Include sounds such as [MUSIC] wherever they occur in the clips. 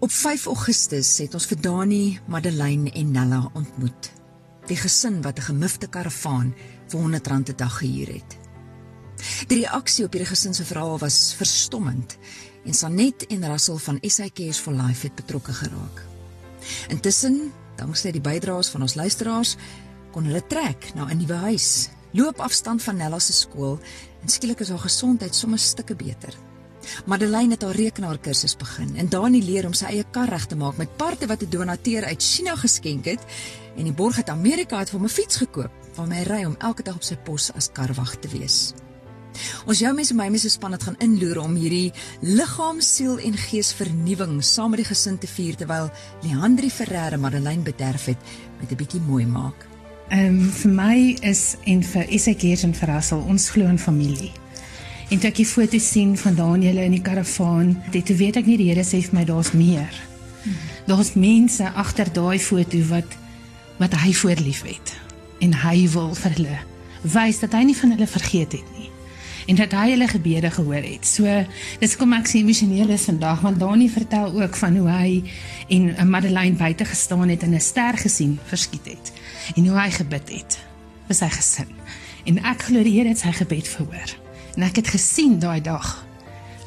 Op 5 Augustus het ons vir Dani, Madeleine en Nella ontmoet. Die gesin wat 'n gemifte karavaan vir 100 rand 'n dag gehuur het. Die reaksie op hierdie gesin se verhaal was verstommend en Sanet en Russell van SAKS for Life het betrokke geraak. Intussen, danksy die bydraes van ons luisteraars, kon hulle trek na 'n nuwe huis, loop afstand van Nella se skool en skielik is haar gesondheid sommer stukke beter. Madeleine het haar rekenaarkursus begin en Dani leer om sy eie kar reg te maak met parte wat 'n donateur uit China geskenk het en die borg uit Amerika het vir 'n fiets gekoop waarmee hy ry om elke dag op sy pos as karwag te wees. Ons jou mense my mense span het gaan inloer om hierdie liggaam, siel en gees vernuwing saam met die gesin te vier terwyl Leandri Ferreira Madeleine bederf het met 'n bietjie mooi maak. Ehm um, vir my is en vir Isak en vir Russell ons glo in familie. En toe ek die foto's sien van Daniel in die karavaan, dit weet ek nie die Here sê vir my daar's meer. Daar's mense agter daai foto wat wat hy voorlief het en hy wil vir hulle wys dat hy nie van hulle vergeet het nie en dat hy hulle gebede gehoor het. So dis kom ek sien emosioneel is vandag want Dani vertel ook van hoe hy en Madeleine buite gestaan het en 'n ster gesien verskiet het en hoe hy gebid het vir sy gesin. En ek glo die Here het sy gebed verhoor. En ek het gesien daai dag.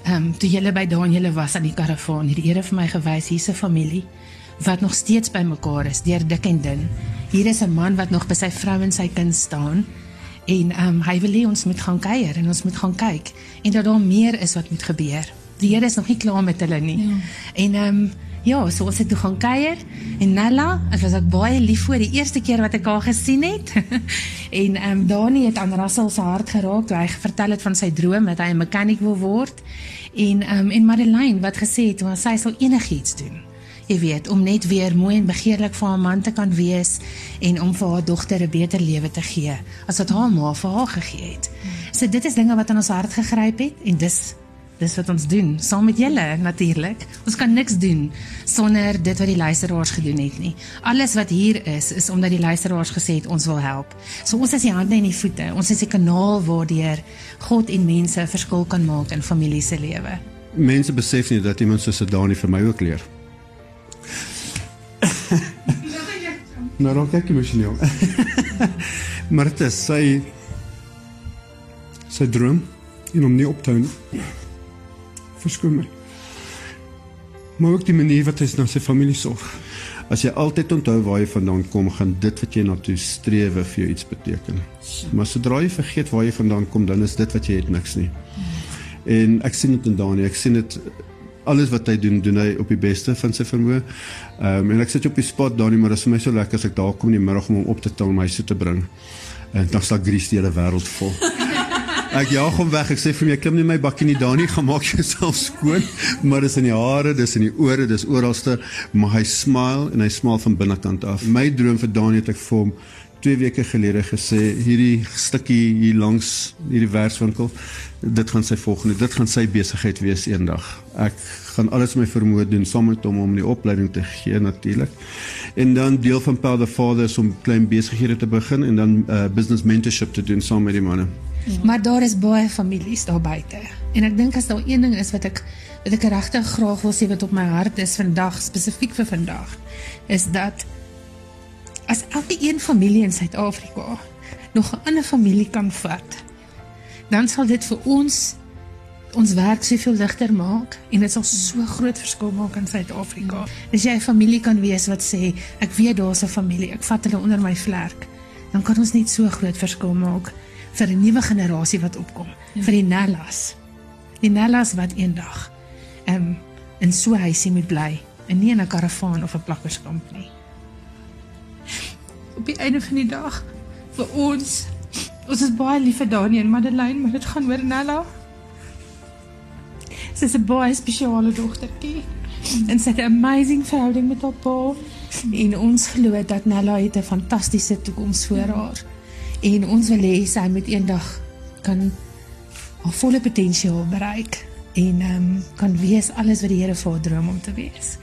Ehm um, toe julle by Daniel was aan die karavaan, het die Here vir my gewys hier's 'n familie wat nog steeds bymekaar is, deur dik en dun. Hier is 'n man wat nog by sy vrou en sy kind staan. En ehm um, hy wil hê ons moet gaan kuier en ons moet gaan kyk en dat daar meer is wat moet gebeur. Die Here is nog nie klaar met hulle nie. Ja. En ehm um, Ja, so ons het toe gaan kuier en Nella, ek was ook baie lief vir die eerste keer wat ek haar gesien het. [LAUGHS] en ehm um, Dani het aan Russell se hart geraak toe hy vertel het van sy droom dat hy 'n mechanic wil word. En ehm um, en Madeleine wat gesê het hoe sy sal enigiets doen. Jy weet, om net weer mooi en begeerlik vir haar man te kan wees en om vir haar dogter 'n beter lewe te gee as wat haar ma vir haar gegee het. So dit is dinge wat aan ons hart gegryp het en dis dis wat ons doen saam met julle natuurlik. Ons kan niks doen sonder dit wat die luisteraars gedoen het nie. Alles wat hier is is omdat die luisteraars gesê het ons wil help. So ons is die hande en die voete. Ons is 'n kanaal waardeur God en mense 'n verskil kan maak in familie se lewe. Mense besef nie dat iemand soos Dani vir my ook leer. [LAUGHS] nou dan kyk jy emosioneel. maar dit is sy sy droom en om nie op te hou verskoon my. Maar ook die manier wat hy na sy familie sorg. As jy altyd onthou waar jy vandaan kom, gaan dit wat jy na toe streef vir jou iets beteken. Maar sodra jy vergeet waar jy vandaan kom, dan is dit wat jy het niks nie. En ek sien dit in Daniel, ek sien dit alles wat hy doen, doen hy op die beste van sy vermoë. Ehm um, en ek sit op die spot Daniel, maar dit is vir my so lekker as ek daar kom in die middag om hom op te tel om my so te bring. En dan sal Gries die hele wêreld vol. [LAUGHS] Ek jaag hom weg. Ek sê vir my klim nie my bakkie nie daar nie. Gaan maak jouself skoon. [LAUGHS] Maar dis in die hare, dis in die ore, dis oralste. Maar hy smile en hy smaal van binnekant af. My droom vir Dani het ek vir hom 2 weke gelede gesê hierdie stukkie hier langs hierdie werkswinkel dit gaan sy volgende dit gaan sy besigheid wees eendag ek gaan alles my vermoë doen saam met hom om die opleiding te gee natuurlik en dan deel van Paul the Father is om klein besighede te begin en dan uh, business mentorship te doen saam met die manne Ja. Maar daar is baie families daar buite. En ek dink as daar een ding is wat ek wat ek regtig graag wil sê wat op my hart is vandag spesifiek vir vandag, is dat as elke een familie in Suid-Afrika nog 'n ander familie kan vat, dan sal dit vir ons ons werk soveel ligter maak en dit sal so groot verskil maak in Suid-Afrika. As jy 'n familie kan wees wat sê ek weet daar's 'n familie, ek vat hulle onder my vlerk, dan kan ons net so groot verskil maak vir 'n nuwe generasie wat opkom, ja. vir die Nellas. Die Nellas wat eendag um, in so 'n huisie moet bly, en nie in 'n karavaan of 'n plakkerskamp nie. Op die einde van die dag vir ons ons is baie lief vir Dani en Madeleine, maar dit gaan oor Nella. Sy is 'n baie spesiale dogtertjie. En sy het 'n amazing verhouding met haar pa en ons glo dat Nella het 'n fantastiese toekoms voor haar. En ons wil hê sy moet eendag kan haar volle potensiaal bereik en ehm um, kan wees alles wat die Here vir haar droom om te wees.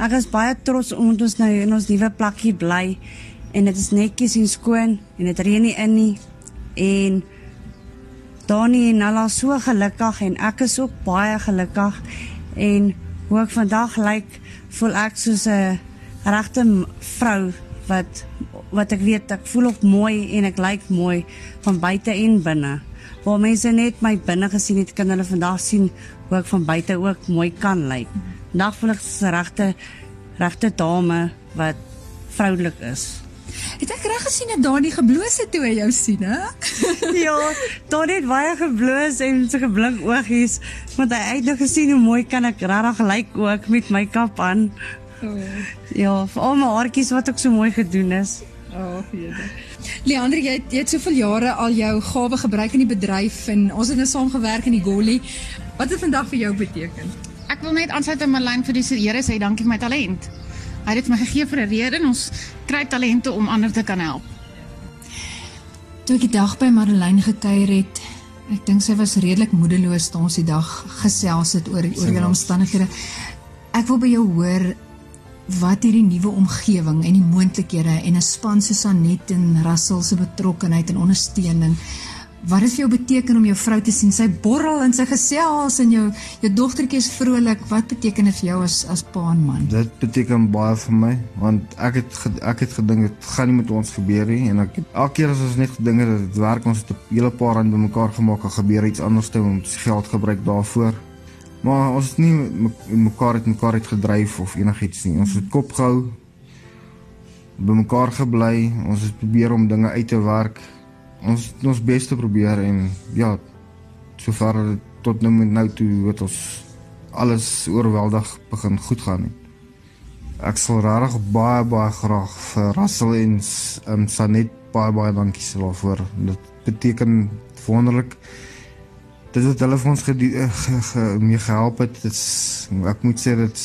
Ek is baie trots om ons nou in ons nuwe plekkie bly en dit is netjies en skoon en dit reën nie in nie en Dani en Nala so gelukkig en ek is ook baie gelukkig en hoe ek vandag lyk, voel ek soos 'n regte vrou wat wat ek weet ek voel ook mooi en ek lyk mooi van buite en binne. Waar mense net my binne gesien het, kan hulle vandag sien hoe ek van buite ook mooi kan lyk. Vandag ek soos 'n regte regte dame wat vroulik is. Het ek reg gesien dat Dani gebloos het toe hy jou sien, hè? [LAUGHS] ja, Dani het baie gebloos en so geblink oogies, want hy het nou gesien hoe mooi kan ek regtig lyk ook met my kap aan. Oh. Ja, vir al my haartjies wat ook so mooi gedoen is. Oh, jede. Leandre, jy het, jy het soveel jare al jou gawe gebruik in die bedryf en ons het nou saam gewerk in die Golly. Wat het vandag vir jou beteken? Ek wil net aansluit aan my lyn vir die Here sê dankie vir my talent. Hy het my gegee vir 'n rede en ons kry talente om ander te kan help. Toe ek die dag by Madeleine gekuier het, ek dink sy was redelik moedeloos toe ons die dag gesels het oor oor die omstandighede. Ek wil by jou hoor wat hierdie nuwe omgewing en die moontlikhede en 'n span soos Anet en Russell se betrokkeheid en ondersteuning Wat het vir jou beteken om jou vrou te sien sy borrel en sy gesels en jou jou dogtertjie is vrolik? Wat beteken dit vir jou as as pa en man? Dit beteken baie vir my want ek het ek het gedink dit gaan nie met ons gebeur nie en ek elke keer as ons net gedink het dit werk ons het 'n hele paar rand bymekaar gemaak en gebeur iets anders te om geld gebruik daarvoor. Maar ons het nie mekaar het mekaar het gedryf of enigiets nie. Ons het kop gehou bymekaar gebly. Ons het probeer om dinge uit te werk ons ons bes te probeer en ja sover tot nou met nou toe wat ons alles oorweldig begin goed gaan het. Ek sal regtig baie baie graag vir Russell en um, Sanet baie baie dankie sê daarvoor. Dit beteken wonderlik dit het hulle vir ons ge, ge, ge, mee gehelp het. Dit ek moet sê dit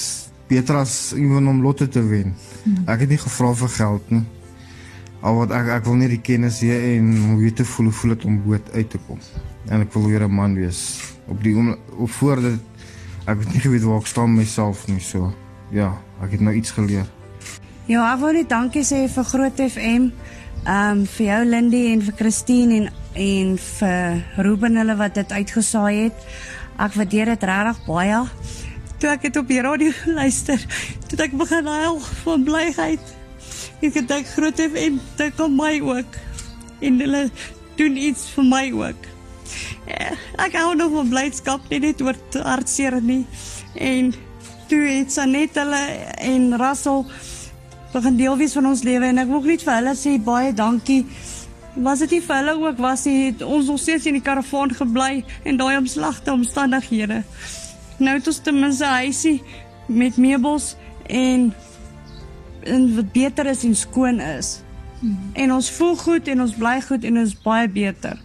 beter as iemand om lotte te wen. Hmm. Ek het nie gevra vir geld nie. Al wat ek ek wil net die kennis hê en hoe weet te voel voel dit om boot uit te kom. En ek wil weer 'n man wees op die om op voor dit ek het nie geweet waar ek staan myself nie so. Ja, ek het nou iets geleer. Ja, ek wil net dankie sê vir Groot FM. Ehm um, vir jou Lindy en vir Christine en en vir Ruben hulle wat dit uitgesaai het. Ek waardeer dit regtig baie. Toe ek dit op die radio [LAUGHS] luister, [LAUGHS] toe ek begin huil van blyheid. Ek het dink groot FM dink aan my ook. En hulle doen iets vir my ook. Ja, ek hou nog van blydskap nie net oor hartseer nie. En toe het Sanet hulle en Russell begin deel wees van ons lewe en ek wil net vir hulle sê baie dankie. Was dit nie vir hulle ook was het ons nog steeds in die karavaan gebly en daai omslagte omstandighede. Nou het ons ten minste 'n huisie met meubels en en wat beter is en skoon is. Hmm. En ons voel goed en ons bly goed en ons baie beter.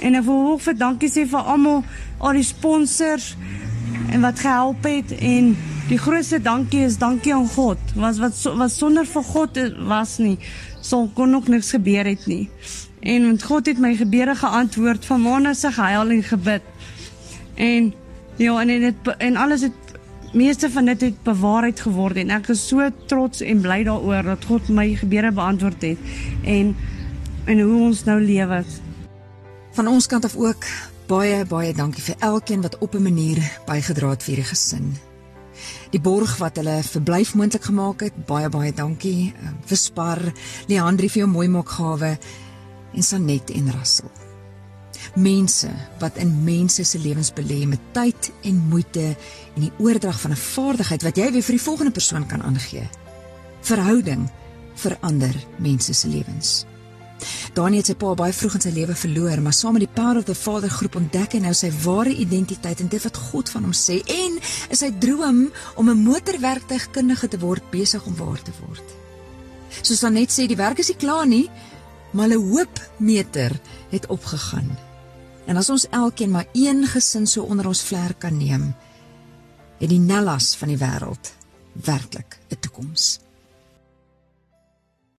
En ek wil ook vir dankie sê vir almal al die sponsors en wat gehelp het en die grootste dankie is dankie aan God. Was wat wat sonder vir God was nie sou kon nog niks gebeur het nie. En want God het my gebede geantwoord van maande se gehuil en gebid. En ja en dit en alles het meeste van dit het bewaarheid geword en ek is so trots en bly daaroor dat God my gebede beantwoord het en en hoe ons nou lewe. Van ons kant af ook baie baie dankie vir elkeen wat op 'n manier bygedra het vir die gesin. Die borg wat hulle verblyf moontlik gemaak het, baie baie dankie. Vir Spar, Leandri vir jou mooi maak gawe en Sanet en Russell mense wat in mense se lewens belê met tyd en moeite en die oordrag van 'n vaardigheid wat jy weer vir die volgende persoon kan aangee. Verhouding verander mense se lewens. Daniel het sy pa baie vroeg in sy lewe verloor, maar saam met die Power of the Father groep ontdek hy nou sy ware identiteit en dit wat God van hom sê en is sy droom om 'n motorwerktuigkundige te word besig om waar te word. Soos dan net sê die werk is nie klaar nie, maar 'n hoopmeter het opgegaan. En as ons elkeen maar een gesin so onder ons vlerk kan neem, het die Nellas van die wêreld werklik 'n toekoms.